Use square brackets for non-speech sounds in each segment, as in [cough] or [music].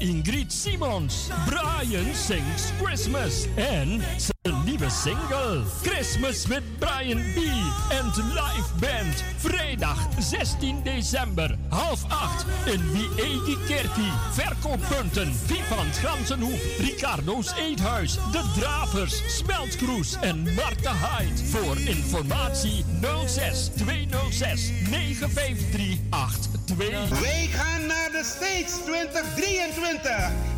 Ingrid Simons. Brian sings Christmas en nieuwe single Christmas with Brian B. en live band. Vrijdag 16 december, half acht in Wiegi Kerkie. Verkooppunten Vivant Gansenhoef, Ricardo's Eethuis, De Dravers, Smeltkroes en Marta Hyde. Voor informatie 06 206 953 82. Wij gaan naar de States 2023.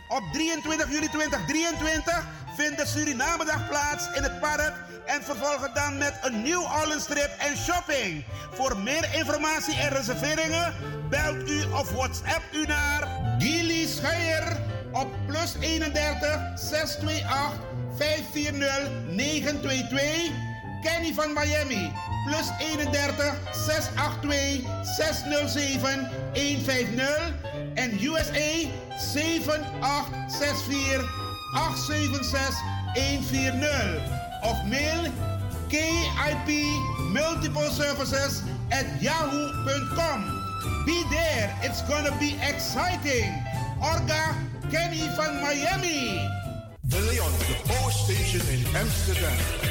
Op 23 juli 2023 vindt de Surinamedag plaats in het park en vervolgen dan met een New Orleans trip en shopping. Voor meer informatie en reserveringen belt u of WhatsApp u naar Gilly Scheier op plus 31 628 540 922. Kenny van Miami plus 31 682 607 150 en USA 7864 876 140 of mail KIP Multiple Services at yahoo.com. Be there, it's gonna be exciting. Orga Kenny van Miami. De Leon, the Power Station in Amsterdam.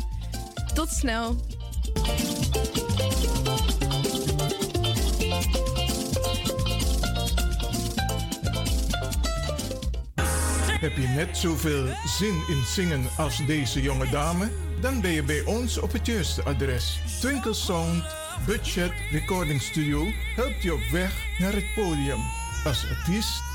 Tot snel. Heb je net zoveel zin in zingen als deze jonge dame? Dan ben je bij ons op het juiste adres. Twinkle Sound Budget Recording Studio helpt je op weg naar het podium. Als artiest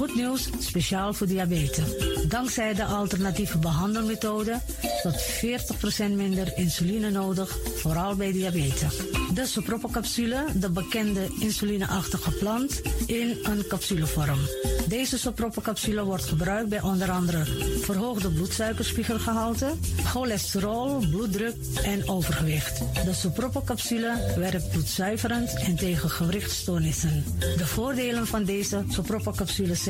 Goed nieuws, speciaal voor diabetes. Dankzij de alternatieve behandelmethode tot 40% minder insuline nodig, vooral bij diabetes. De soproppencapsule, de bekende insulineachtige plant, in een capsulevorm. Deze soproppencapsule wordt gebruikt bij onder andere verhoogde bloedsuikerspiegelgehalte, cholesterol, bloeddruk en overgewicht. De soproppencapsule werkt bloedzuiverend en tegen gewrichtstoornissen. De voordelen van deze soproppencapsules zijn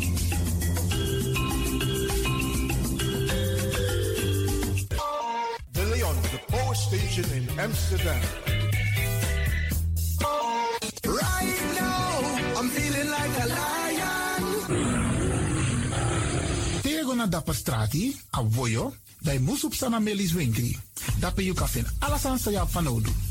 Station in Amsterdam. Right now, I'm feeling like a lion. Tego na dapper strati, a voyo, dai musup sana melis winkri. Dapper you kafin alasan sa ya fanodu.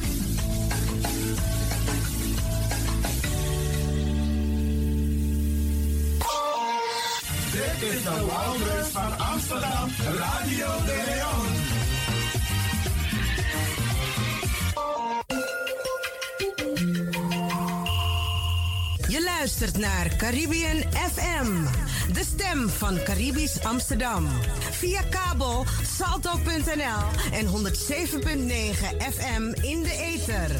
De Wouders van Amsterdam, Radio de Leon. Je luistert naar Caribbean FM, de stem van Caribisch Amsterdam. Via kabel salto.nl en 107.9 FM in de ether.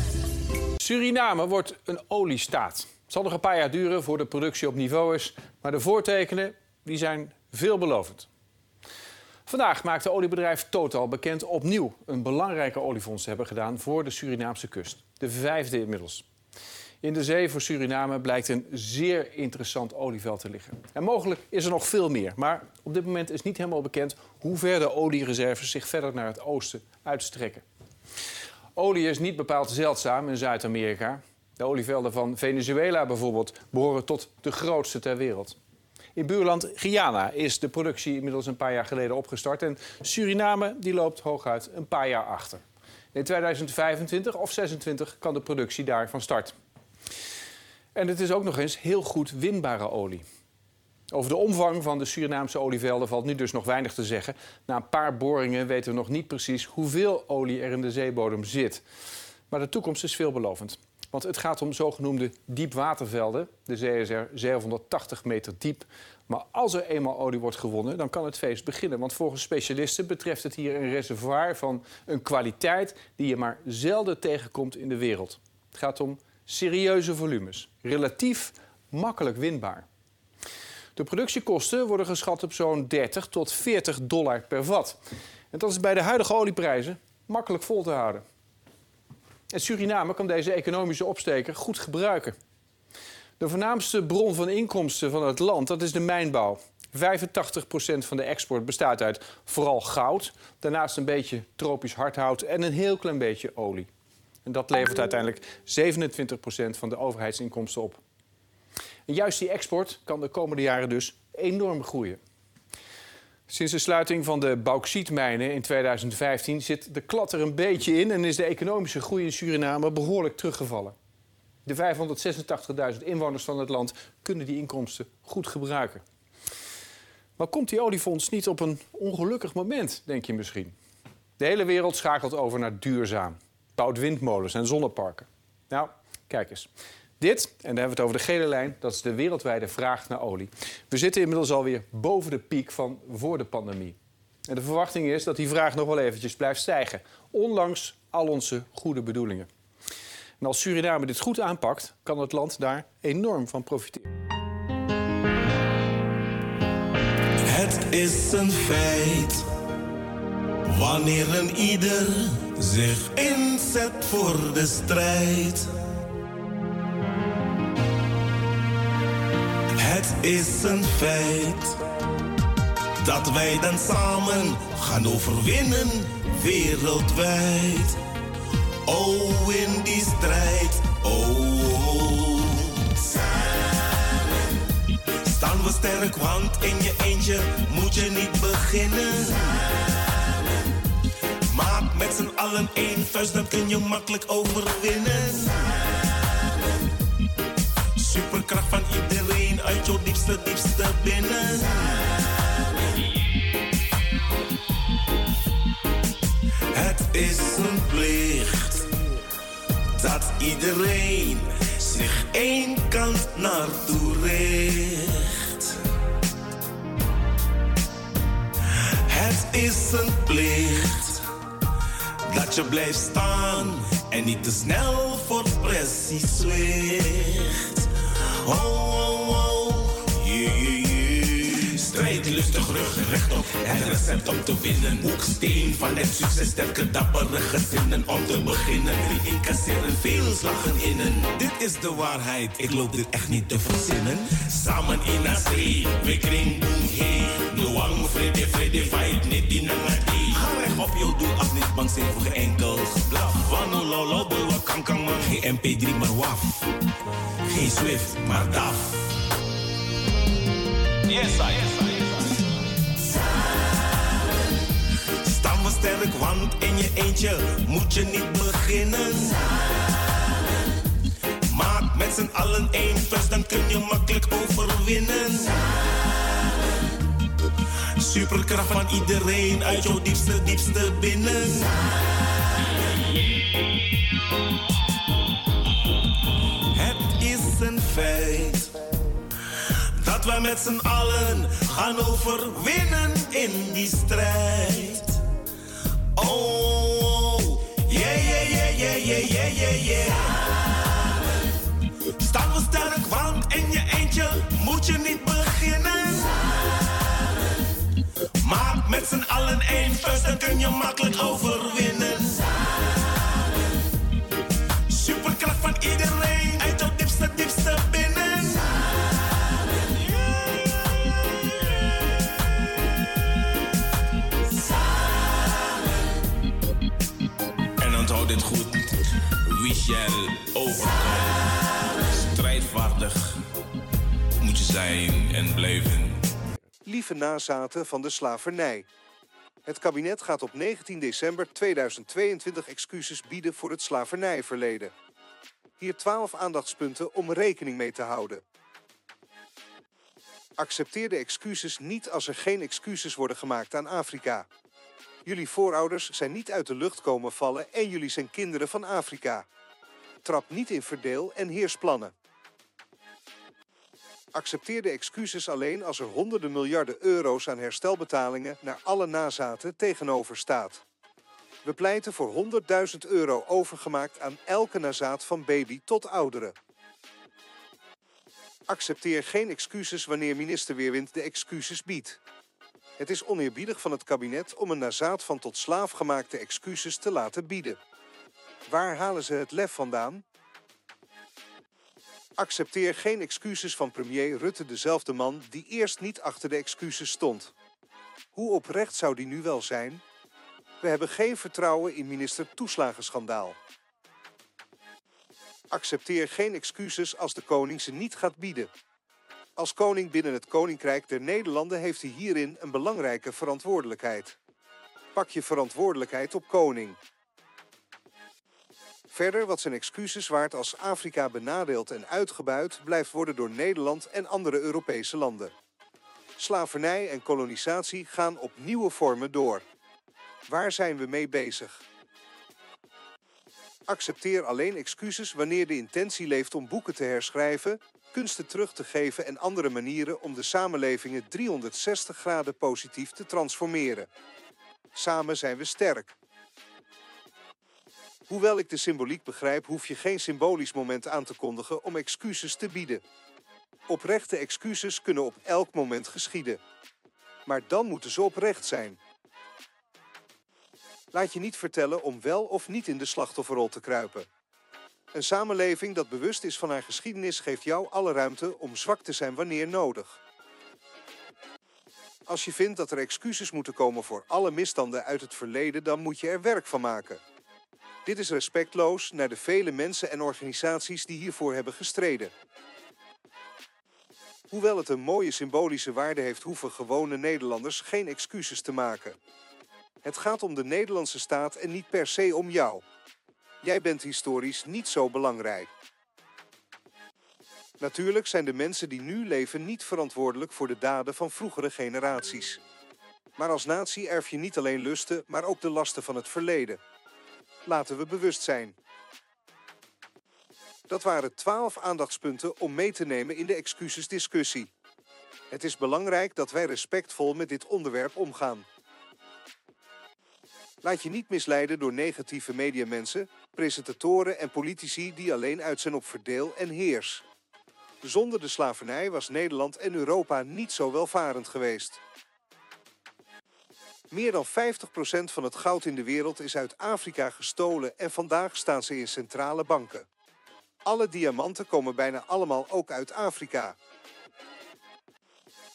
Suriname wordt een oliestaat. Het zal nog een paar jaar duren voor de productie op niveau is, maar de voortekenen die zijn veelbelovend. Vandaag maakte oliebedrijf Total bekend opnieuw een belangrijke oliefonds te hebben gedaan voor de Surinaamse kust. De vijfde inmiddels. In de zee voor Suriname blijkt een zeer interessant olieveld te liggen. En mogelijk is er nog veel meer, maar op dit moment is niet helemaal bekend hoe ver de oliereserves zich verder naar het oosten uitstrekken. Olie is niet bepaald zeldzaam in Zuid-Amerika. De olievelden van Venezuela bijvoorbeeld behoren tot de grootste ter wereld. In buurland Guyana is de productie inmiddels een paar jaar geleden opgestart. En Suriname die loopt hooguit een paar jaar achter. In 2025 of 2026 kan de productie daar van start. En het is ook nog eens heel goed winbare olie. Over de omvang van de Surinaamse olievelden valt nu dus nog weinig te zeggen. Na een paar boringen weten we nog niet precies hoeveel olie er in de zeebodem zit. Maar de toekomst is veelbelovend. Want het gaat om zogenoemde diepwatervelden. De zee is er 780 meter diep. Maar als er eenmaal olie wordt gewonnen, dan kan het feest beginnen. Want volgens specialisten betreft het hier een reservoir van een kwaliteit die je maar zelden tegenkomt in de wereld. Het gaat om serieuze volumes, relatief makkelijk winbaar. De productiekosten worden geschat op zo'n 30 tot 40 dollar per vat. En dat is bij de huidige olieprijzen makkelijk vol te houden. En Suriname kan deze economische opsteker goed gebruiken. De voornaamste bron van inkomsten van het land dat is de mijnbouw. 85% van de export bestaat uit vooral goud, daarnaast een beetje tropisch hardhout en een heel klein beetje olie. En dat levert uiteindelijk 27% van de overheidsinkomsten op. En juist die export kan de komende jaren dus enorm groeien. Sinds de sluiting van de bauxietmijnen in 2015 zit de klad er een beetje in en is de economische groei in Suriname behoorlijk teruggevallen. De 586.000 inwoners van het land kunnen die inkomsten goed gebruiken. Maar komt die oliefonds niet op een ongelukkig moment, denk je misschien? De hele wereld schakelt over naar duurzaam. Bouwt windmolens en zonneparken. Nou, kijk eens. Dit, en dan hebben we het over de gele lijn, dat is de wereldwijde vraag naar olie. We zitten inmiddels alweer boven de piek van voor de pandemie. En de verwachting is dat die vraag nog wel eventjes blijft stijgen, ondanks al onze goede bedoelingen. En als Suriname dit goed aanpakt, kan het land daar enorm van profiteren. Het is een feit. Wanneer een ieder zich inzet voor de strijd. Is een feit dat wij dan samen gaan overwinnen wereldwijd. Oh, in die strijd, oh, samen staan we sterk, want in je eentje moet je niet beginnen. Maak met z'n allen één vuist, dan kun je makkelijk overwinnen. Superkracht van iedereen uit jouw diepste, diepste binnen. Het is een plicht dat iedereen zich één kant naartoe richt. Het is een plicht dat je blijft staan en niet te snel voor pressie zwicht. Oh, oh, oh. Strijd lustig, rug rechtop. Het recept om te winnen. Hoeksteen van het succes, sterke dappere gezinnen om te beginnen. Drie incasseren, veel slagen innen. Dit is de waarheid, ik loop dit echt niet te verzinnen. Samen in zee, we kring boom hey. Luang, vrede, vrede, fight, niet die nangadi. Ga recht op je doel, als niet bang zijn voor geen enkel geblaf. Wano, lolo, bulwa, kankang, man. Geen MP3, maar waf. Geen Swift, maar DAF. Yes, I, yes, sterk, want in je eentje moet je niet beginnen. Maak met z'n allen één vuist, dan kun je makkelijk overwinnen. Superkracht van iedereen uit jouw diepste, diepste binnen. Het is een feit dat wij met z'n allen gaan overwinnen in die strijd. Oh, yeah, yeah, yeah, yeah, yeah, yeah, yeah, yeah. Staan we sterk, want in je eentje moet je niet beginnen. Maak met z'n allen één vuist, dan kun je makkelijk overwinnen. Strijdvaardig moet je zijn en blijven. Lieve nazaten van de slavernij. Het kabinet gaat op 19 december 2022 excuses bieden voor het slavernijverleden. Hier 12 aandachtspunten om rekening mee te houden. Accepteer de excuses niet als er geen excuses worden gemaakt aan Afrika. Jullie voorouders zijn niet uit de lucht komen vallen en jullie zijn kinderen van Afrika. Trap niet in verdeel en heers plannen. Accepteer de excuses alleen als er honderden miljarden euro's aan herstelbetalingen naar alle nazaten tegenover staat. We pleiten voor 100.000 euro overgemaakt aan elke nazaat van baby tot ouderen. Accepteer geen excuses wanneer minister Weerwind de excuses biedt. Het is oneerbiedig van het kabinet om een nazaat van tot slaaf gemaakte excuses te laten bieden. Waar halen ze het lef vandaan? Accepteer geen excuses van premier Rutte, dezelfde man die eerst niet achter de excuses stond. Hoe oprecht zou die nu wel zijn? We hebben geen vertrouwen in minister Toeslagenschandaal. Accepteer geen excuses als de koning ze niet gaat bieden. Als koning binnen het Koninkrijk der Nederlanden heeft hij hierin een belangrijke verantwoordelijkheid. Pak je verantwoordelijkheid op koning. Verder wat zijn excuses waard als Afrika benadeeld en uitgebuit blijft worden door Nederland en andere Europese landen. Slavernij en kolonisatie gaan op nieuwe vormen door. Waar zijn we mee bezig? Accepteer alleen excuses wanneer de intentie leeft om boeken te herschrijven, kunsten terug te geven en andere manieren om de samenlevingen 360 graden positief te transformeren. Samen zijn we sterk. Hoewel ik de symboliek begrijp, hoef je geen symbolisch moment aan te kondigen om excuses te bieden. Oprechte excuses kunnen op elk moment geschieden. Maar dan moeten ze oprecht zijn. Laat je niet vertellen om wel of niet in de slachtofferrol te kruipen. Een samenleving dat bewust is van haar geschiedenis geeft jou alle ruimte om zwak te zijn wanneer nodig. Als je vindt dat er excuses moeten komen voor alle misstanden uit het verleden, dan moet je er werk van maken. Dit is respectloos naar de vele mensen en organisaties die hiervoor hebben gestreden. Hoewel het een mooie symbolische waarde heeft, hoeven gewone Nederlanders geen excuses te maken. Het gaat om de Nederlandse staat en niet per se om jou. Jij bent historisch niet zo belangrijk. Natuurlijk zijn de mensen die nu leven niet verantwoordelijk voor de daden van vroegere generaties. Maar als natie erf je niet alleen lusten, maar ook de lasten van het verleden. Laten we bewust zijn. Dat waren twaalf aandachtspunten om mee te nemen in de excusesdiscussie. Het is belangrijk dat wij respectvol met dit onderwerp omgaan. Laat je niet misleiden door negatieve mediamensen, presentatoren en politici die alleen uit zijn op verdeel en heers. Zonder de slavernij was Nederland en Europa niet zo welvarend geweest. Meer dan 50% van het goud in de wereld is uit Afrika gestolen en vandaag staan ze in centrale banken. Alle diamanten komen bijna allemaal ook uit Afrika.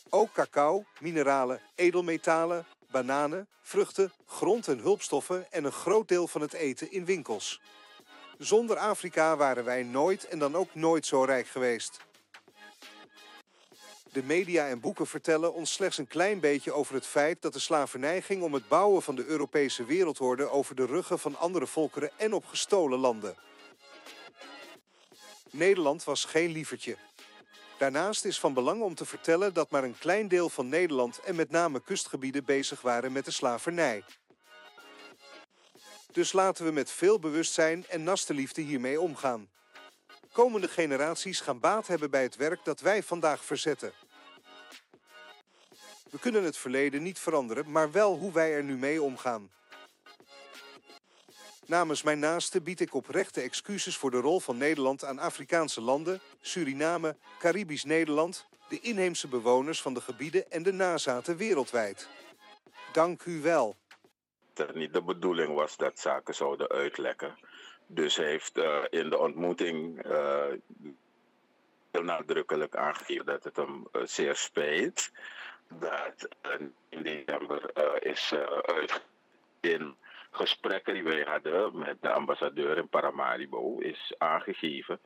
Ook cacao, mineralen, edelmetalen, bananen, vruchten, grond- en hulpstoffen en een groot deel van het eten in winkels. Zonder Afrika waren wij nooit en dan ook nooit zo rijk geweest. De media en boeken vertellen ons slechts een klein beetje over het feit dat de slavernij ging om het bouwen van de Europese wereldorde over de ruggen van andere volkeren en op gestolen landen. Nederland was geen lievertje. Daarnaast is van belang om te vertellen dat maar een klein deel van Nederland en met name kustgebieden bezig waren met de slavernij. Dus laten we met veel bewustzijn en nastenliefde hiermee omgaan. Komende generaties gaan baat hebben bij het werk dat wij vandaag verzetten. We kunnen het verleden niet veranderen, maar wel hoe wij er nu mee omgaan. Namens mijn naasten bied ik oprechte excuses voor de rol van Nederland aan Afrikaanse landen, Suriname, Caribisch Nederland, de inheemse bewoners van de gebieden en de nazaten wereldwijd. Dank u wel. Dat niet de bedoeling was dat zaken zouden uitlekken. Dus heeft uh, in de ontmoeting uh, heel nadrukkelijk aangegeven dat het hem uh, zeer spijt dat in december is uit in gesprekken die wij hadden met de ambassadeur in Paramaribo is aangegeven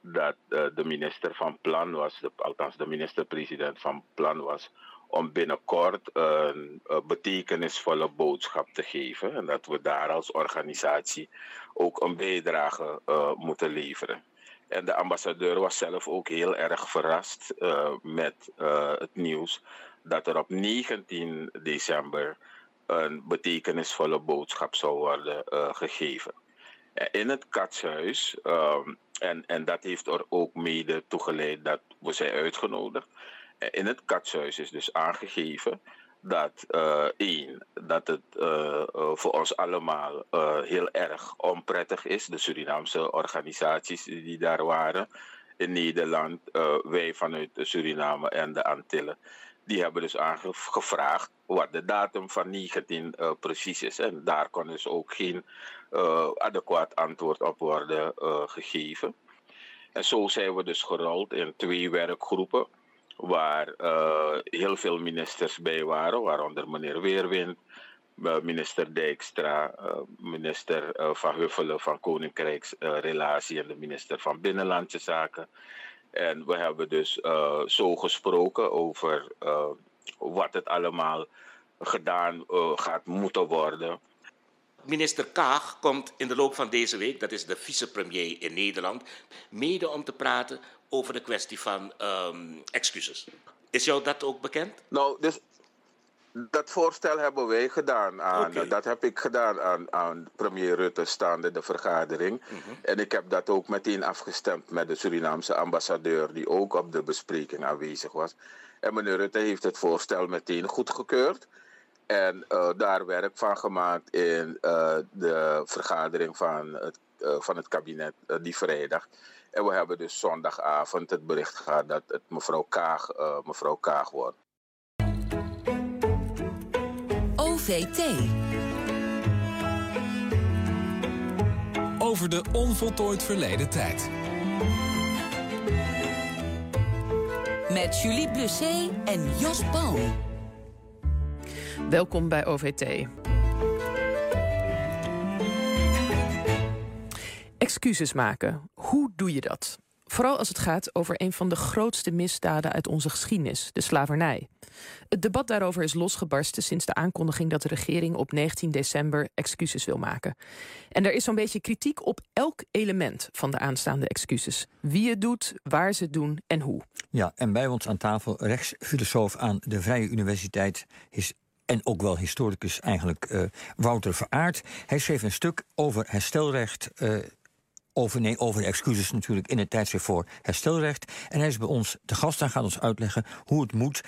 dat uh, de minister van plan was, althans de minister-president van plan was, om binnenkort een, betekenisvolle boodschap te geven. En dat we daar als organisatie ook een bijdrage moeten leveren. En de ambassadeur was zelf ook heel erg verrast met het nieuws dat er op 19 december een betekenisvolle boodschap zou worden uh, gegeven. In het katshuis, um, en, en dat heeft er ook mede toe geleid dat we zijn uitgenodigd. In het katshuis is dus aangegeven dat uh, één, dat het uh, voor ons allemaal heel erg onprettig is. De Surinaamse organisaties die daar waren in Nederland, wij vanuit Suriname en de Antillen die hebben dus aangevraagd wat de datum van 19 uh, precies is. En daar kon dus ook geen uh, adequaat antwoord op worden uh, gegeven. En zo zijn we dus gerold in twee werkgroepen, waar heel veel ministers bij waren, waaronder meneer Weerwind, minister Dijkstra, minister Van Huffelen van Koninkrijksrelatie en de minister van Binnenlandse Zaken. En we hebben dus uh, zo gesproken over uh, wat het allemaal gedaan uh, gaat moeten worden. Minister Kaag komt in de loop van deze week, dat is de vicepremier in Nederland, mede om te praten over de kwestie van um, excuses. Is jou dat ook bekend? Nou, dus dat voorstel hebben wij gedaan. Aan, okay. Dat heb ik gedaan aan, aan premier Rutte staande de vergadering. Mm -hmm. En ik heb dat ook meteen afgestemd met de Surinaamse ambassadeur, die ook op de bespreking aanwezig was. En meneer Rutte heeft het voorstel meteen goedgekeurd. En uh, daar werk van gemaakt in uh, de vergadering van het, uh, van het kabinet die vrijdag. En we hebben dus zondagavond het bericht gehad dat het mevrouw Kaag, mevrouw Kaag wordt. OVT. Over de onvoltooid verleden tijd. Met Julie Blusset en Jos Palm. Welkom bij OVT. Excuses maken. Hoe doe je dat? Vooral als het gaat over een van de grootste misdaden uit onze geschiedenis, de slavernij. Het debat daarover is losgebarsten sinds de aankondiging dat de regering op 19 december excuses wil maken. En er is zo'n beetje kritiek op elk element van de aanstaande excuses. Wie het doet, waar ze het doen en hoe. Ja, en bij ons aan tafel rechtsfilosoof aan de Vrije Universiteit is en ook wel historicus eigenlijk uh, Wouter Veraard. Hij schreef een stuk over herstelrecht. Uh, over, nee, over excuses natuurlijk in het tijdschrift voor herstelrecht. En hij is bij ons de gast en gaat ons uitleggen hoe het moet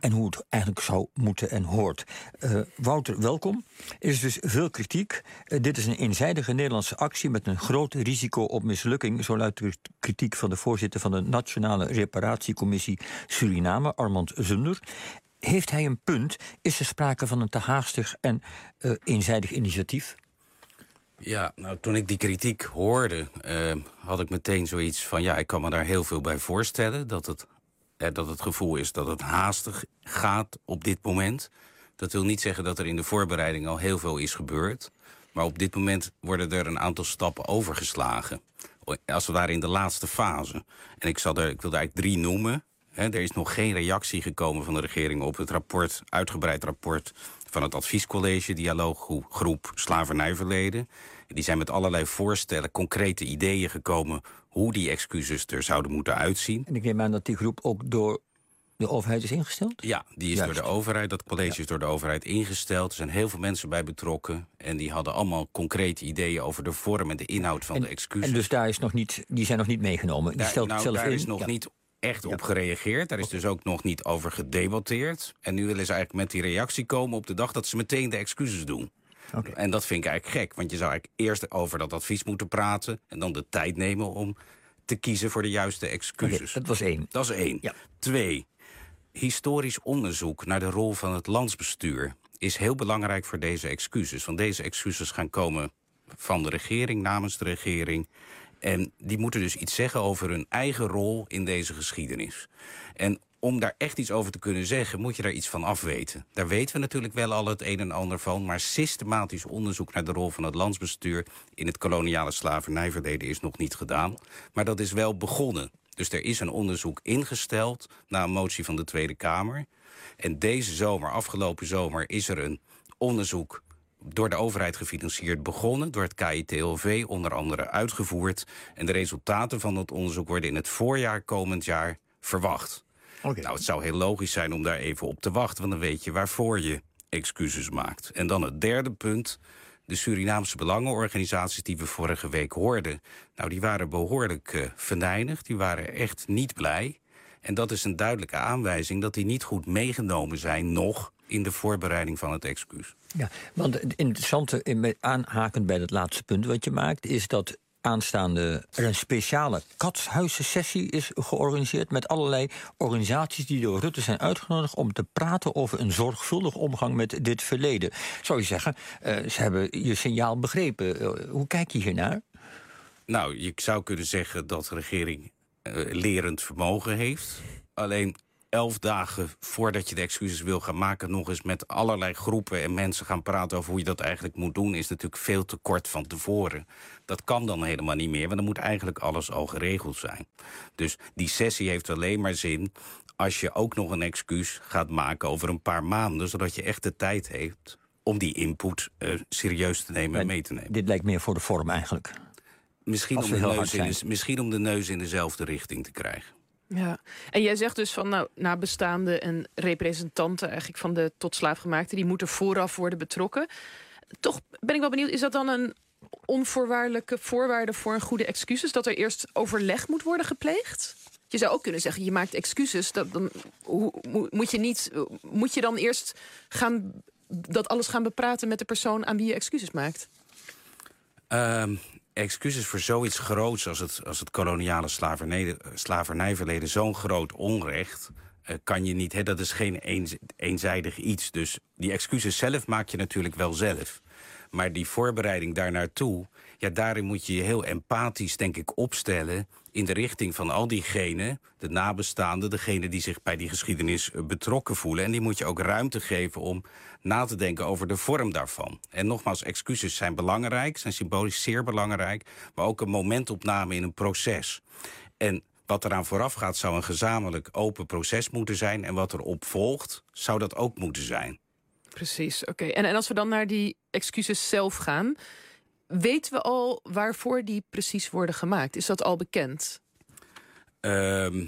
en hoe het eigenlijk zou moeten en hoort. Uh, Wouter, welkom. Er is dus veel kritiek. Uh, dit is een eenzijdige Nederlandse actie met een groot risico op mislukking. Zo luidt de kritiek van de voorzitter van de Nationale Reparatiecommissie Suriname, Armand Zunder. Heeft hij een punt? Is er sprake van een te haastig en uh, eenzijdig initiatief? Ja, nou, toen ik die kritiek hoorde, had ik meteen zoiets van... ja, ik kan me daar heel veel bij voorstellen. Dat het, dat het gevoel is dat het haastig gaat op dit moment. Dat wil niet zeggen dat er in de voorbereiding al heel veel is gebeurd. Maar op dit moment worden er een aantal stappen overgeslagen. Als we daar in de laatste fase. En ik, zal er, ik wilde eigenlijk drie noemen. Er is nog geen reactie gekomen van de regering op het rapport, uitgebreid rapport van het adviescollege Dialooggroep Slavernijverleden. Die zijn met allerlei voorstellen, concrete ideeën gekomen hoe die excuses er zouden moeten uitzien. En ik neem aan dat die groep ook door de overheid is ingesteld? Ja, die is door de overheid. Dat college is door de overheid ingesteld. Er zijn heel veel mensen bij betrokken. En die hadden allemaal concrete ideeën over de vorm en de inhoud van de excuses. En dus daar is nog niet, die zijn nog niet meegenomen? Die stelt nou, zelf daar in. is nog ja. niet echt op gereageerd. Daar is dus ook nog niet over gedebatteerd. En nu willen ze eigenlijk met die reactie komen op de dag dat ze meteen de excuses doen. Okay. En dat vind ik eigenlijk gek, want je zou eigenlijk eerst over dat advies moeten praten... en dan de tijd nemen om te kiezen voor de juiste excuses. Okay, dat was één. Dat is één. Ja. Twee, historisch onderzoek naar de rol van het landsbestuur... is heel belangrijk voor deze excuses. Want deze excuses gaan komen van de regering, namens de regering... En die moeten dus iets zeggen over hun eigen rol in deze geschiedenis. En om daar echt iets over te kunnen zeggen, moet je daar iets van afweten. Daar weten we natuurlijk wel al het een en ander van... maar systematisch onderzoek naar de rol van het landsbestuur... in het koloniale slavernijverleden is nog niet gedaan. Maar dat is wel begonnen. Dus er is een onderzoek ingesteld na een motie van de Tweede Kamer. En deze zomer, afgelopen zomer, is er een onderzoek door de overheid gefinancierd begonnen, door het KITLV onder andere uitgevoerd. En de resultaten van dat onderzoek worden in het voorjaar komend jaar verwacht. Okay. Nou, het zou heel logisch zijn om daar even op te wachten, want dan weet je waarvoor je excuses maakt. En dan het derde punt. De Surinaamse belangenorganisaties die we vorige week hoorden... nou, die waren behoorlijk uh, venijnig, die waren echt niet blij. En dat is een duidelijke aanwijzing dat die niet goed meegenomen zijn... nog in de voorbereiding van het excuus. Ja, want het interessante, aanhakend bij het laatste punt wat je maakt... is dat aanstaande er een speciale katshuissessie is georganiseerd... met allerlei organisaties die door Rutte zijn uitgenodigd... om te praten over een zorgvuldig omgang met dit verleden. Zou je zeggen, uh, ze hebben je signaal begrepen. Uh, hoe kijk je hiernaar? Nou, je zou kunnen zeggen dat de regering uh, lerend vermogen heeft. Alleen elf dagen voordat je de excuses wil gaan maken... nog eens met allerlei groepen en mensen gaan praten over hoe je dat eigenlijk moet doen... is natuurlijk veel te kort van tevoren. Dat kan dan helemaal niet meer, want dan moet eigenlijk alles al geregeld zijn. Dus die sessie heeft alleen maar zin als je ook nog een excuus gaat maken over een paar maanden... zodat je echt de tijd heeft om die input uh, serieus te nemen en mee te nemen. Dit lijkt meer voor de vorm eigenlijk. Misschien om, de neus in de, misschien om de neus in dezelfde richting te krijgen. Ja, en jij zegt dus van nou, nabestaanden en representanten eigenlijk van de tot slaafgemaakten, die moeten vooraf worden betrokken. Toch ben ik wel benieuwd, is dat dan een onvoorwaardelijke voorwaarde voor een goede excuses? Dat er eerst overleg moet worden gepleegd? Je zou ook kunnen zeggen, je maakt excuses. Dat, dan, hoe, moet, je niet, moet je dan eerst gaan, dat alles gaan bepraten met de persoon aan wie je excuses maakt? Um, excuses voor zoiets groots als het, als het koloniale slavernij, slavernijverleden... zo'n groot onrecht, uh, kan je niet... Dat is geen eenzijdig iets. Dus die excuses zelf maak je natuurlijk wel zelf. Maar die voorbereiding daar naartoe, ja, daarin moet je je heel empathisch, denk ik, opstellen in de richting van al diegenen, de nabestaanden, degenen die zich bij die geschiedenis eh, betrokken voelen. En die moet je ook ruimte geven om na te denken over de vorm daarvan. En nogmaals, excuses zijn belangrijk, zijn symbolisch zeer belangrijk, maar ook een momentopname in een proces. En wat eraan vooraf gaat, zou een gezamenlijk open proces moeten zijn. En wat erop volgt, zou dat ook moeten zijn. Precies, oké. En, en als we dan naar die excuses zelf gaan... weten we al waarvoor die precies worden gemaakt? Is dat al bekend? Ehm,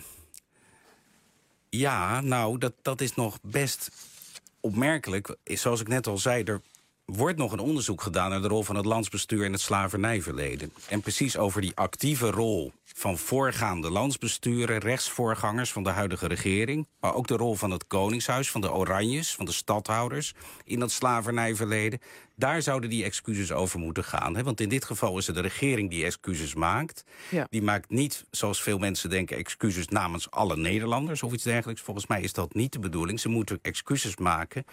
ja, nou, dat, dat is nog best opmerkelijk. Zoals ik net al zei, er wordt nog een onderzoek gedaan... naar de rol van het landsbestuur in het slavernijverleden. En precies over die actieve rol van voorgaande landsbesturen... rechtsvoorgangers van de huidige regering... maar ook de rol van het Koningshuis, van de Oranjes... van de stadhouders in dat slavernijverleden. Daar zouden die excuses over moeten gaan. Hè? Want in dit geval is het de regering die excuses maakt. Ja. Die maakt niet, zoals veel mensen denken... excuses namens alle Nederlanders of iets dergelijks. Volgens mij is dat niet de bedoeling. Ze moeten excuses maken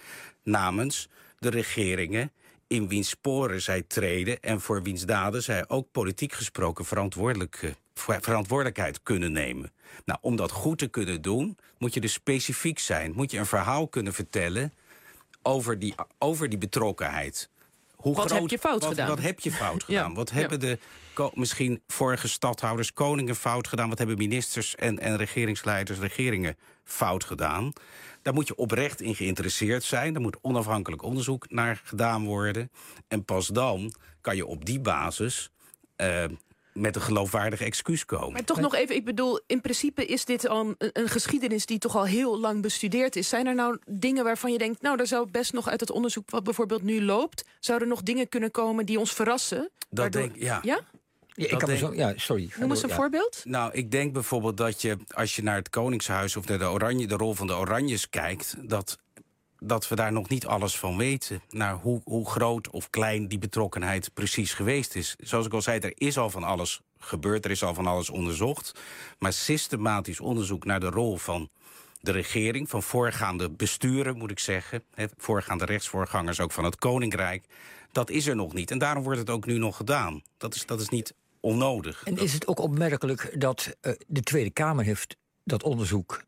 namens de regeringen in wiens sporen zij treden... en voor wiens daden zij ook politiek gesproken verantwoordelijk, eh, ver- verantwoordelijkheid kunnen nemen. Nou, om dat goed te kunnen doen, moet je dus specifiek zijn. Moet je een verhaal kunnen vertellen over die, over die betrokkenheid. Hoe Wat heb je fout wat, gedaan? Wat heb je fout [laughs] Ja, gedaan? Wat hebben de misschien vorige stadhouders, koningen fout gedaan? Wat hebben ministers en, en regeringsleiders, regeringen fout gedaan? Daar moet je oprecht in geïnteresseerd zijn. Daar moet onafhankelijk onderzoek naar gedaan worden. En pas dan kan je op die basis eh, met een geloofwaardig excuus komen. Maar toch nog even, ik bedoel, in principe is dit al een, een geschiedenis die toch al heel lang bestudeerd is. Zijn er nou dingen waarvan je denkt, nou, daar zou best nog uit het onderzoek wat bijvoorbeeld nu loopt, zouden er nog dingen kunnen komen die ons verrassen? Dat denk ja. Ja? Ja, ik kan denk- zo, ja, sorry. Noem eens door, een ja. voorbeeld. Nou, ik denk bijvoorbeeld dat je, als je naar het Koningshuis of naar de, oranje, de rol van de Oranjes kijkt, dat, dat we daar nog niet alles van weten. Naar hoe, hoe groot of klein die betrokkenheid precies geweest is. Zoals ik al zei, er is al van alles gebeurd, er is al van alles onderzocht. Maar systematisch onderzoek naar de rol van de regering, van voorgaande besturen, moet ik zeggen. voorgaande rechtsvoorgangers, ook van het Koninkrijk. Dat is er nog niet. En daarom wordt het ook nu nog gedaan. Dat is, dat is niet onnodig. En is het ook opmerkelijk dat eh, de Tweede Kamer heeft dat onderzoek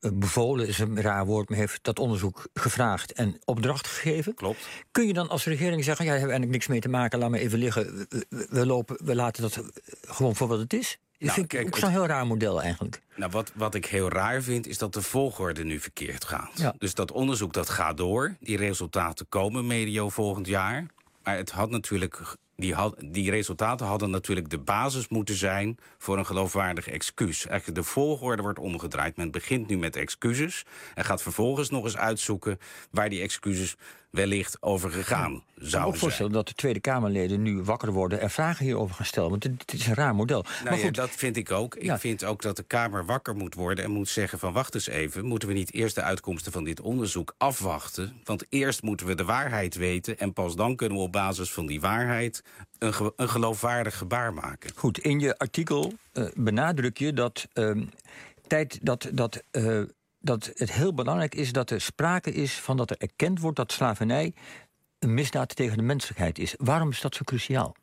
bevolen, is een raar woord, maar heeft dat onderzoek gevraagd en opdracht gegeven? Klopt. Kun je dan als regering zeggen, ja, daar hebben we eigenlijk niks mee te maken, laat maar even liggen, we, lopen, we laten dat eh, gewoon voor wat het is? Dat Nou, vind ik kijk, ook het- zo'n heel raar model eigenlijk. Nou, wat, wat ik heel raar vind, is dat de volgorde nu verkeerd gaat. Ja. Dus dat onderzoek dat gaat door. Die resultaten komen medio volgend jaar. Maar het had natuurlijk, die, die resultaten hadden natuurlijk de basis moeten zijn... voor een geloofwaardig excuus. Eigenlijk de volgorde wordt omgedraaid. Men begint nu met excuses... en gaat vervolgens nog eens uitzoeken... waar die excuses wellicht over gegaan Ik kan me ook zijn. voorstellen dat de Tweede Kamerleden nu wakker worden en vragen hierover gaan stellen. Want het, is een raar model. Nou maar ja, goed, dat vind ik ook. Ja. Ik vind ook dat de Kamer wakker moet worden en moet zeggen van wacht eens even, moeten we niet eerst de uitkomsten van dit onderzoek afwachten? Want eerst moeten we de waarheid weten en pas dan kunnen we op basis van die waarheid een, ge- een geloofwaardig gebaar maken. Goed, in je artikel eh, benadruk je dat, ehm, tijd, dat, dat, eh, dat het heel belangrijk is dat er sprake is van dat er erkend wordt dat slavernij een misdaad tegen de menselijkheid is. Waarom is dat zo cruciaal?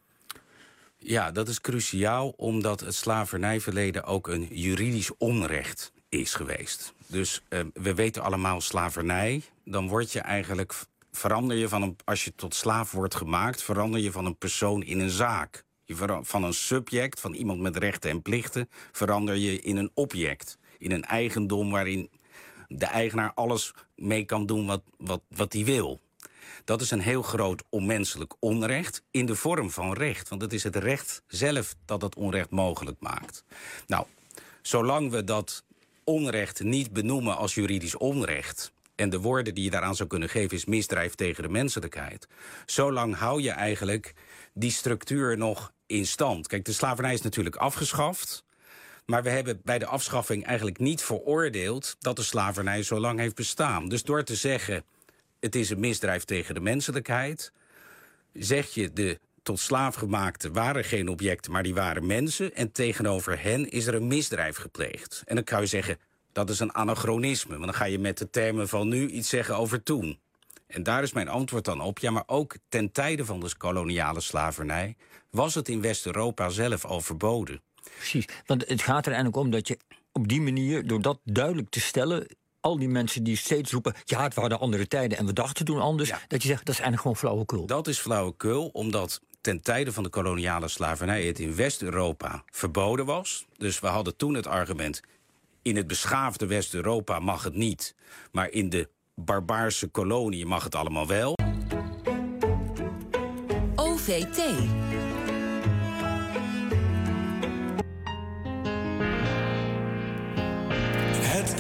Ja, dat is cruciaal omdat het slavernijverleden ook een juridisch onrecht is geweest. Dus eh, we weten allemaal slavernij, dan word je eigenlijk verander je van een als je tot slaaf wordt gemaakt, verander je van een persoon in een zaak. Je van een subject, van iemand met rechten en plichten, verander je in een object, in een eigendom waarin de eigenaar alles mee kan doen wat hij wat, wat hij wil. Dat is een heel groot onmenselijk onrecht in de vorm van recht. Want het is het recht zelf dat dat onrecht mogelijk maakt. Nou, zolang we dat onrecht niet benoemen als juridisch onrecht... en de woorden die je daaraan zou kunnen geven is misdrijf tegen de menselijkheid... zolang hou je eigenlijk die structuur nog in stand. Kijk, de slavernij is natuurlijk afgeschaft... Maar we hebben bij de afschaffing eigenlijk niet veroordeeld dat de slavernij zo lang heeft bestaan. Dus door te zeggen, het is een misdrijf tegen de menselijkheid, zeg je de tot slaafgemaakten waren geen objecten, maar die waren mensen. En tegenover hen is er een misdrijf gepleegd. En dan kan je zeggen, dat is een anachronisme. Want dan ga je met de termen van nu iets zeggen over toen. En daar is mijn antwoord dan op. Ja, maar ook ten tijde van de koloniale slavernij was het in West-Europa zelf al verboden. Precies, want het gaat er eigenlijk om dat je op die manier, door dat duidelijk te stellen, al die mensen die steeds roepen: ja, het waren andere tijden en we dachten toen anders, dat je zegt dat is eigenlijk gewoon flauwekul. Dat is flauwekul, omdat ten tijde van de koloniale slavernij het in West-Europa verboden was. Dus we hadden toen het argument: in het beschaafde West-Europa mag het niet, maar in de barbaarse koloniën mag het allemaal wel. OVT.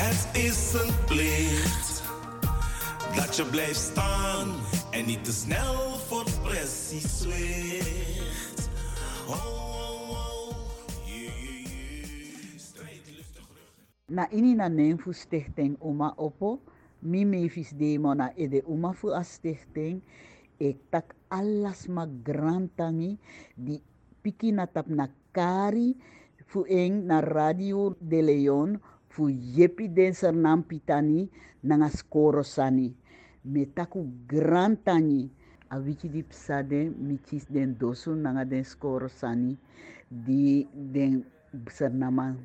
Het is een plicht dat je blijft staan en niet te snel voor pressie zwicht. na ini na Nenfu Stichting Uma Opo, mi mevis demo na ede Uma fu a stichting, ik tak alas magrantangi di piki na tap na kari fu eng na Radio de Leon fu yepi den sernam pitani nanga skoro sani. Me taku grantani a wiki di psade mi chis den dosu den skoro sani di den sernama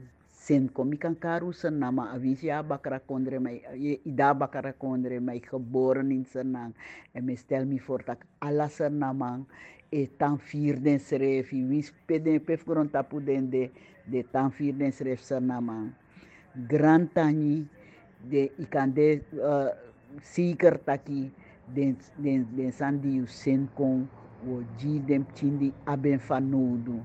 sen komi kan karu nama avisi a bakara kondre mai ida bakara kondre mai geboren in senang en me stel me voor dat alla senamang e tan vier den schreef wis peden pef gron tapu den de de tan vier den schreef senamang grand tani de ikande uh, siker taki den den den sandi usen kon o di dem tindi aben fanudo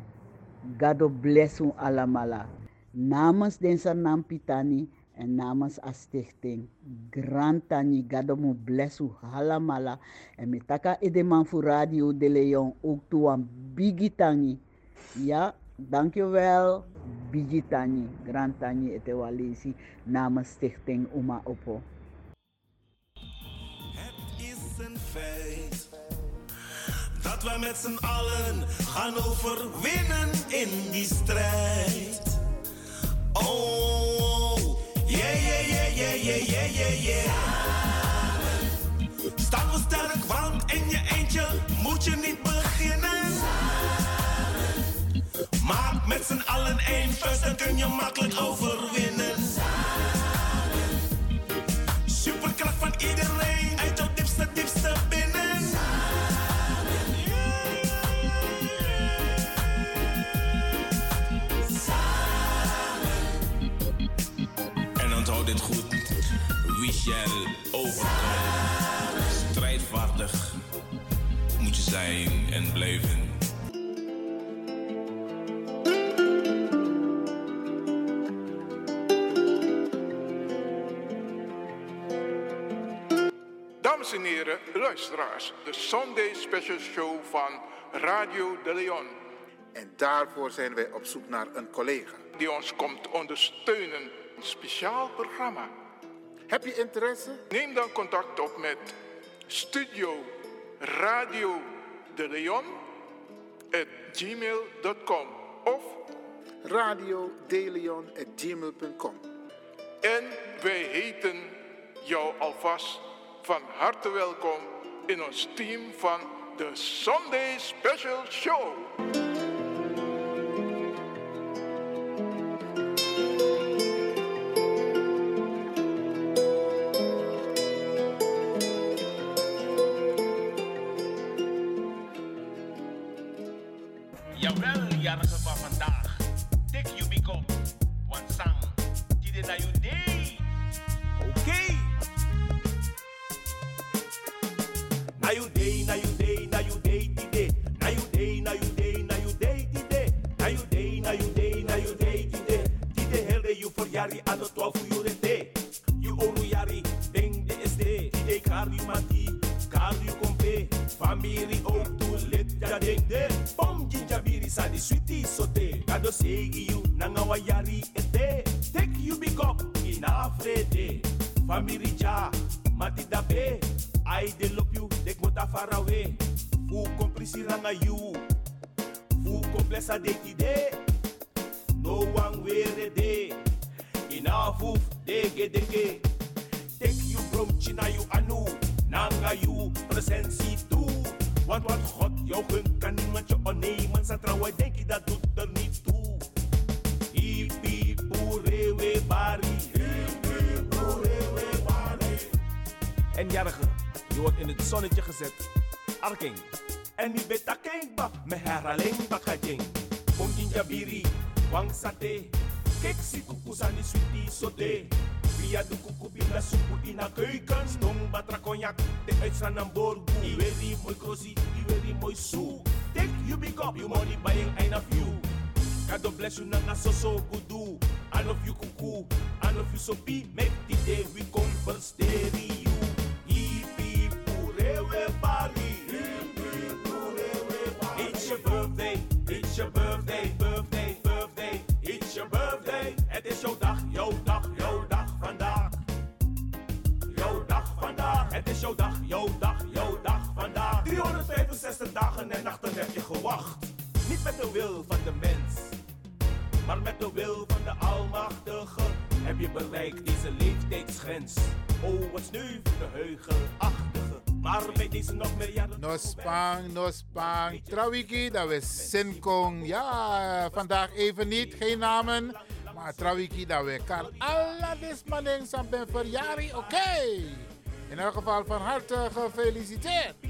gado bless un alamala. Namens den san nam pitani en namens a stichting grand tani gado mo bless u alamala. En mitaka edeman fu radio de leon ook tuan bigitani ya dankjewel Bigitani, Grantani etewalisi namens stichting Uma Oppo. Het is een feit dat we met z'n allen gaan overwinnen in die strijd. Oh, yeah, yeah, yeah, yeah, yeah, yeah, yeah, yeah. Staan we sterk, want in je eentje moet je niet beginnen. Maak met z'n allen één vuist, dan kun je makkelijk overwinnen. Superkracht van iedereen, uit jouw diepste, diepste binnen. En onthoud dit goed. Wie shall overkomen. Strijdvaardig moet je zijn en blijven. Luisteraars, de Sunday Special Show van Radio de Leon. En daarvoor zijn wij op zoek naar een collega. Die ons komt ondersteunen. Een speciaal programma. Heb je interesse? Neem dan contact op met Studio Radio de Leon at gmail.com of Radio gmail.com. En wij heten jou alvast van harte welkom in a steam fan the Sunday special show. SD. Tide kar you mati, kar you kompe. Family ook to lid ja ding de. Bom jinja biri sa di sweetie sote. Kado segi you, nanga wa jari ete. Take you big up, in afrede. Family ja, mati dabe. I de loop you, dek mota far away. Fu komplisi ranga you. Fu komplesa de de. No one wear de. Enough of dege dege. From China you anu. Nanga you presentie toe. Want wat God jou gunt, kan niemand je ontnemen. Sa trouwen denk je dat doet er niet toe. Hippie, boerewe, bari. Hippie, boerewe, bari. En jarige, je wordt in het zonnetje gezet. Arking. En mi beta kengba, me herhaling bakajing. Om jinjabiri, wang sate. Kek si kuku sani sweetie sote. Via de kuku bila supu ina keuken. Stong batra cognac, de uitstraan aan borgu. Iweri mooi krosi, iweri mooi soe. Take you big up, you money buying ein of you. God bless you nanga so so gudu. I love you kuku, I love you so be. Make the day we converse you. Hippie, purewe bari. 365 dagen en nachten heb je gewacht. Niet met de wil van de mens, maar met de wil van de Almachtige. Heb je bereikt deze leeftijdsgrens? Oh, wat sneu voor de heugelachtige. Maar bij deze nog meer jaren. No spang. Trawiki, dat we Sinkong. Ja, vandaag even niet, geen namen. Maar Trawiki, dat we kan. Alla dismaning sampen verjari, oké. In elk geval van harte gefeliciteerd.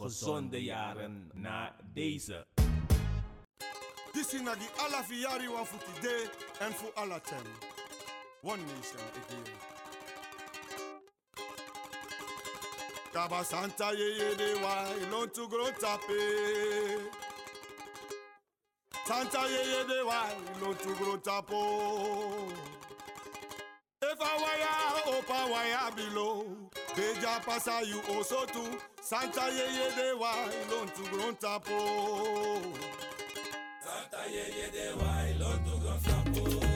gezonde jaren na deze. This is die alla fiari wa futi de en fu alla ten. One nation again. Kaba Santa ye ye de wa ilon to grow tape. Santa ye ye de wa ilon to grow tapo. If I wire opa wire below. Deja pasa you also too. Santa yeye dewa ilontu grontapo. Oh. Santa yeye dewa ilontu grontapo.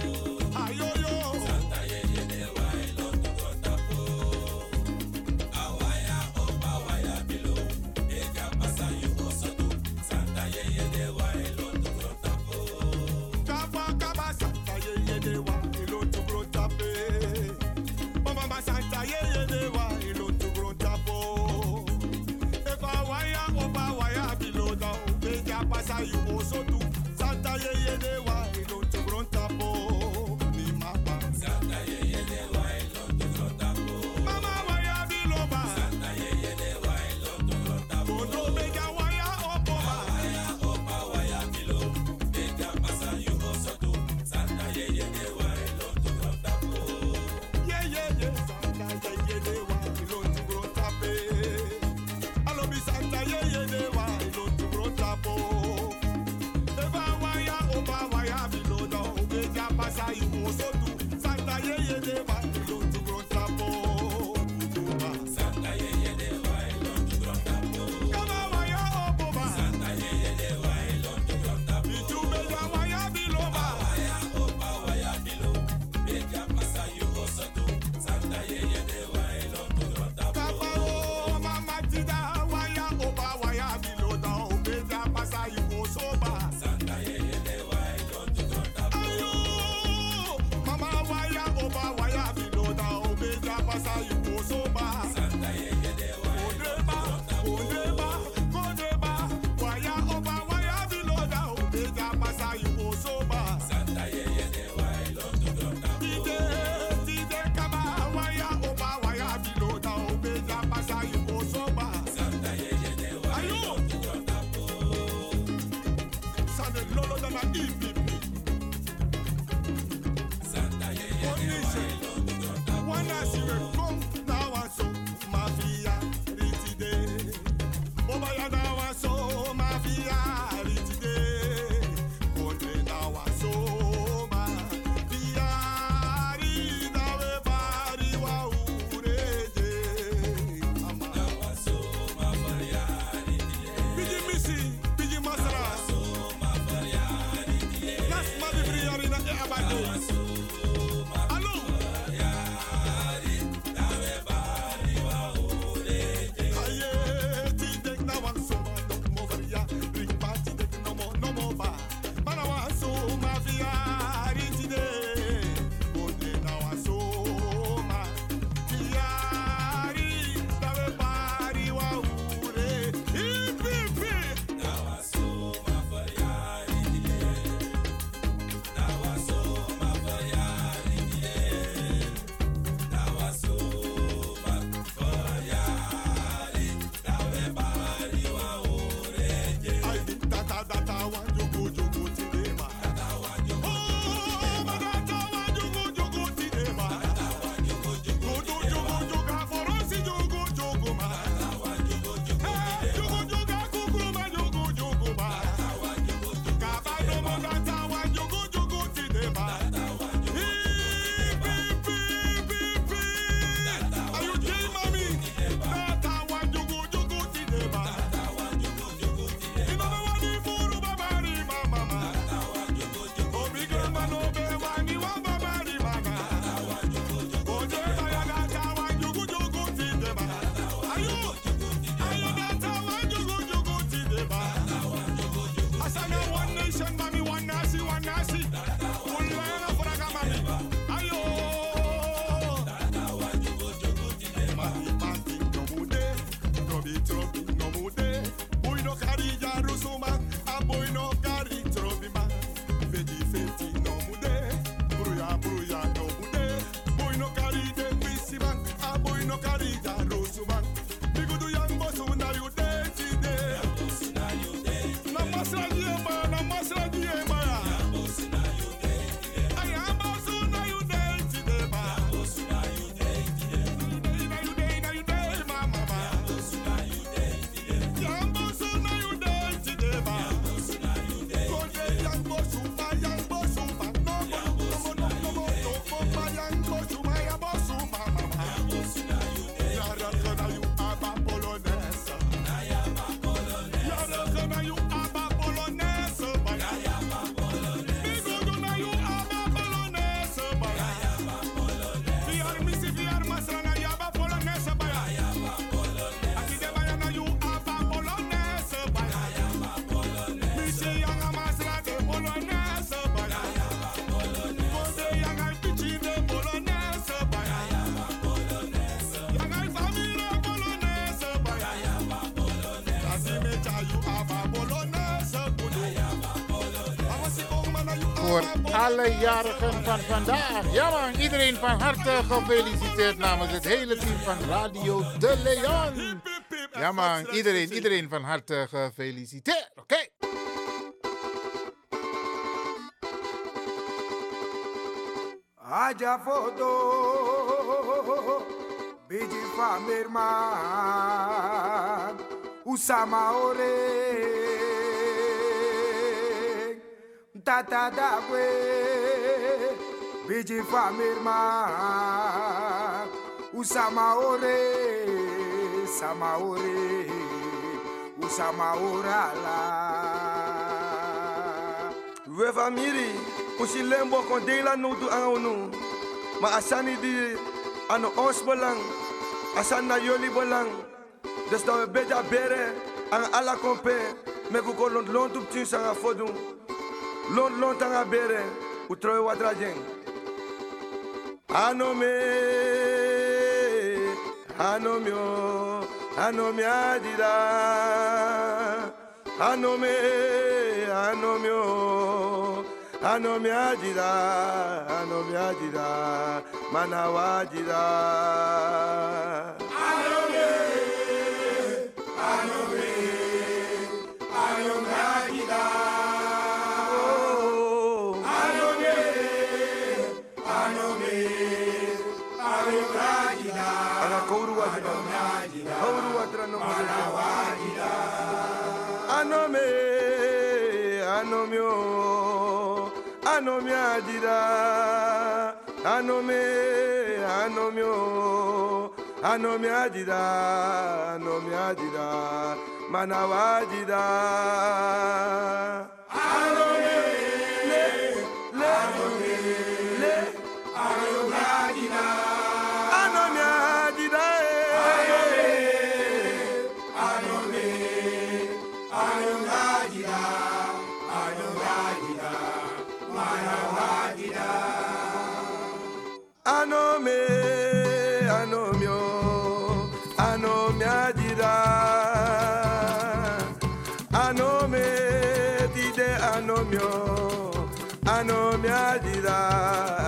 alle jarigen van vandaag. Ja man, iedereen van harte gefeliciteerd namens het hele team van Radio De Leon. Ja man, iedereen, iedereen van harte gefeliciteerd. Oké. Okay. Haja foto, famirma, usama. tata dakwe biji famirma usamaore Usama usamaorala we famiri usi lembo kon deila nutu anu ma asani di ano ons belang asan na yoli belang we beja bere ang ala kompe me ku kolon Long, long time I bere, eh. u troy watra jeng. Anome, ah, anomio, ah, ah, anomia adida. Anome, anomio, anomia adida, anomia adida, manawa adida. anomi ajira anome anomio anomi adida, anomi ajira manawajira no mio ano anomio, anomi ajira,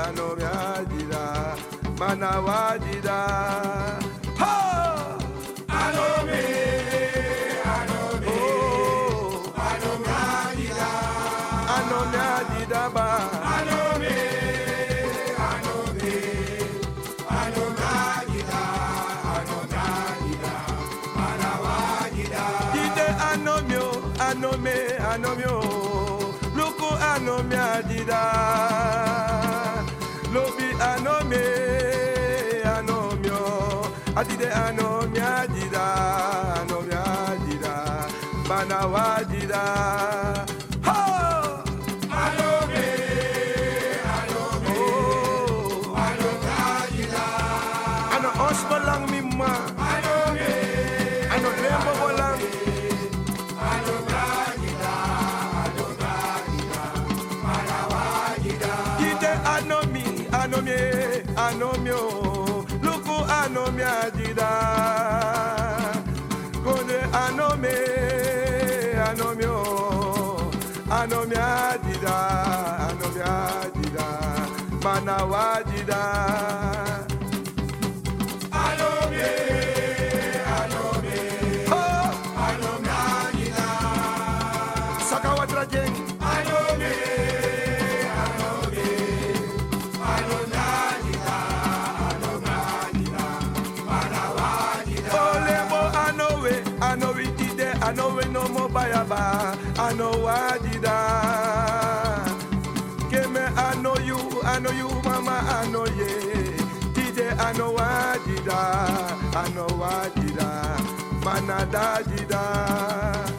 anomi ajira, manawa ajira. ano mi adida lobi ano me ano mio Adida ano mi adida ano mi adida bana adida. bana wajida. I know why did I, I know why did I, man I did I.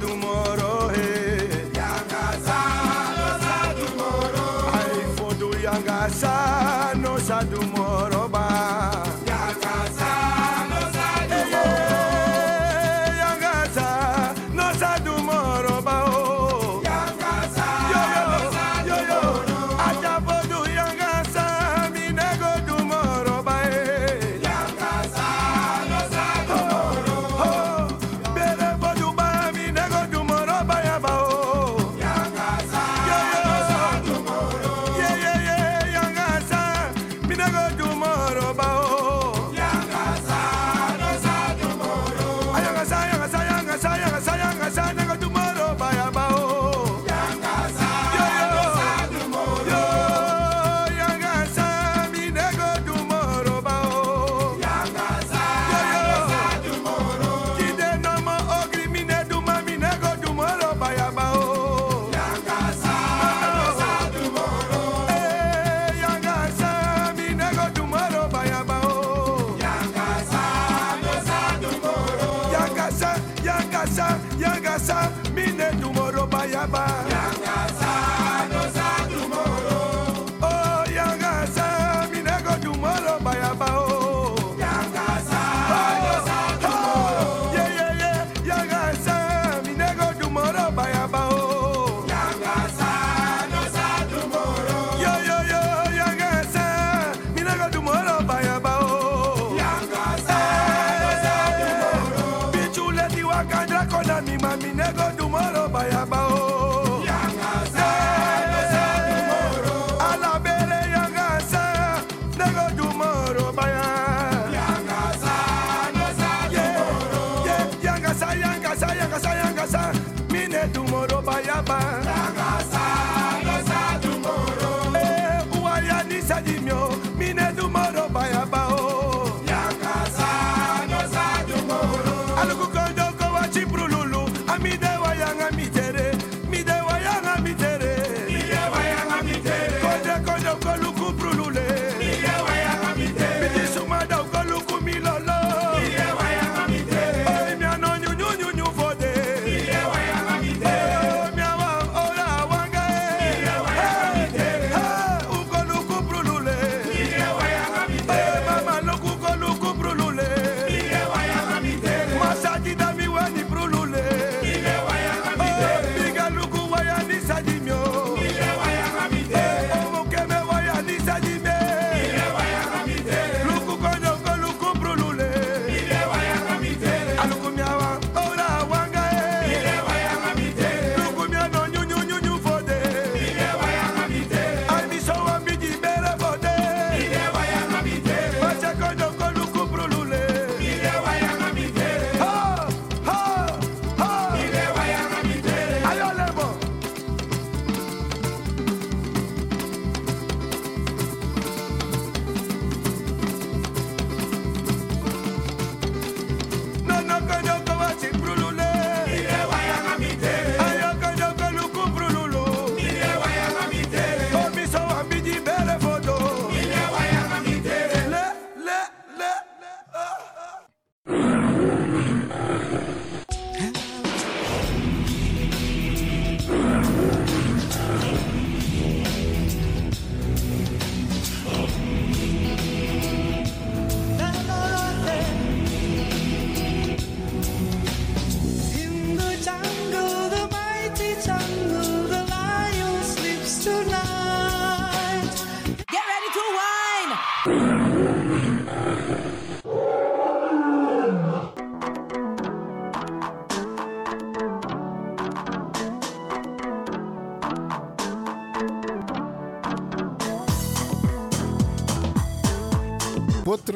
do mundo.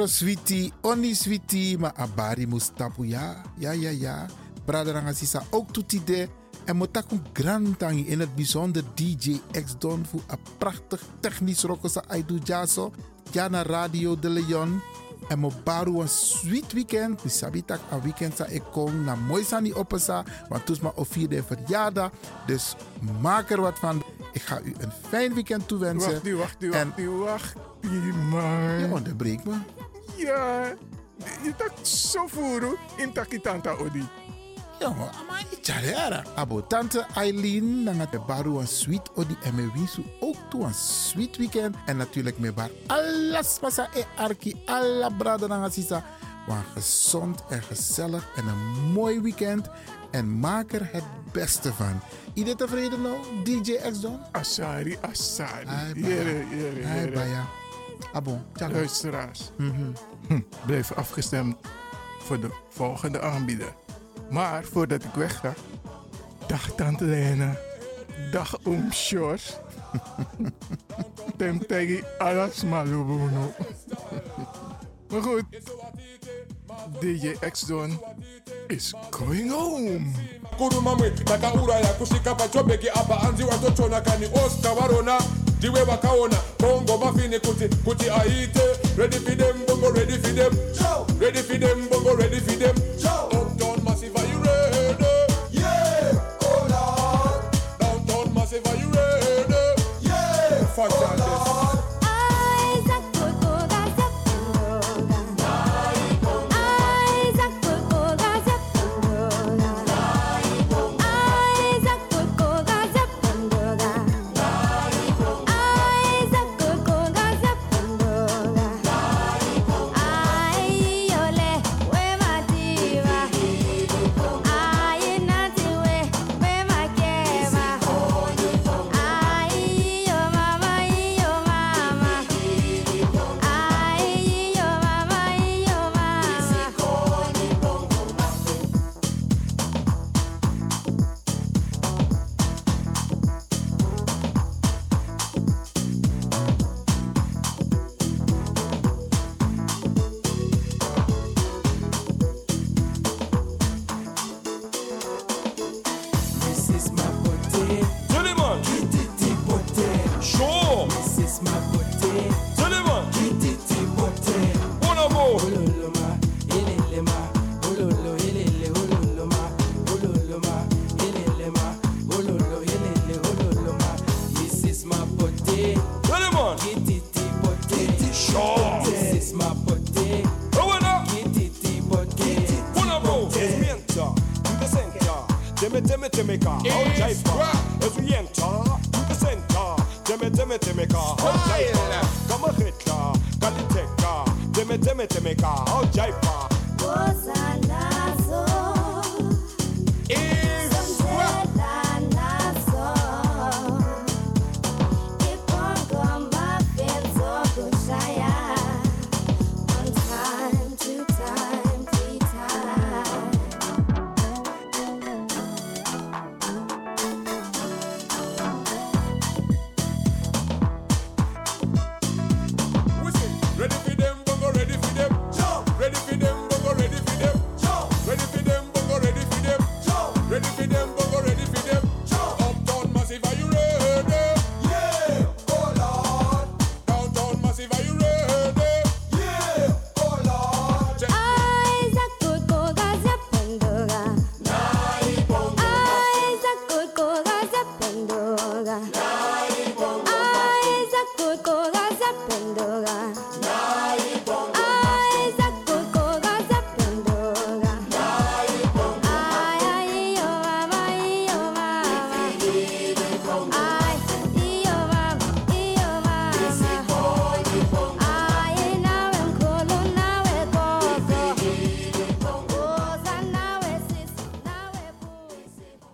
Sweetie, oni sweetie, maar abari mustapu ja, ja, ja, ja. Braderanga sisa ook toetide. En motaku grantangi in het bijzonder DJ X Don voor een prachtig technisch rokosa aidu jaso. Jana Radio de Leon. En mo baru een sweet weekend. Mi sabi tak een weekend sa ik kom na mooi sani opesa. Want toes ma of vierde verjaardag. Dus maak er wat van. Ik ga u een fijn weekend toewensen. Wacht nu, wacht nu, wacht nu, wacht. Je onderbreekt me. Ja, je tak zo voeren in takitanta odi. Jongen, ama icharera. Abo tante Eileen, nanga te baru een sweet odi en me winsu ook toe een sweet weekend. En natuurlijk me bar alles pasa e arki, alla brada nanga sisa. Maar gezond en gezellig en een mooi weekend. En maak er het beste van. Iedereen tevreden nou, DJ X Don? Asari, Asari. Ai, Jere, baya. jere, Ai, jere. baya. Abo, tjaka. Luisteraars, Mhm. hm, blijf afgestemd voor de volgende aanbieder. Maar voordat ik wegga, dag Tante Lena, dag Oom Sjors. [laughs] Tem tegi alas malubuno. Maar goed, DJ X-Don is going home. kurumamwe takauraya kusvika pachobheki apa anzi watochona kani oscar varona ndiwe vakaona bongo mafini kuti kuti aite ready for them bongo ready for them. Ready for them bongo ready for them. Uptown massive are you ready? Yeah oh lord downtown massive are you ready? Yeah fantastic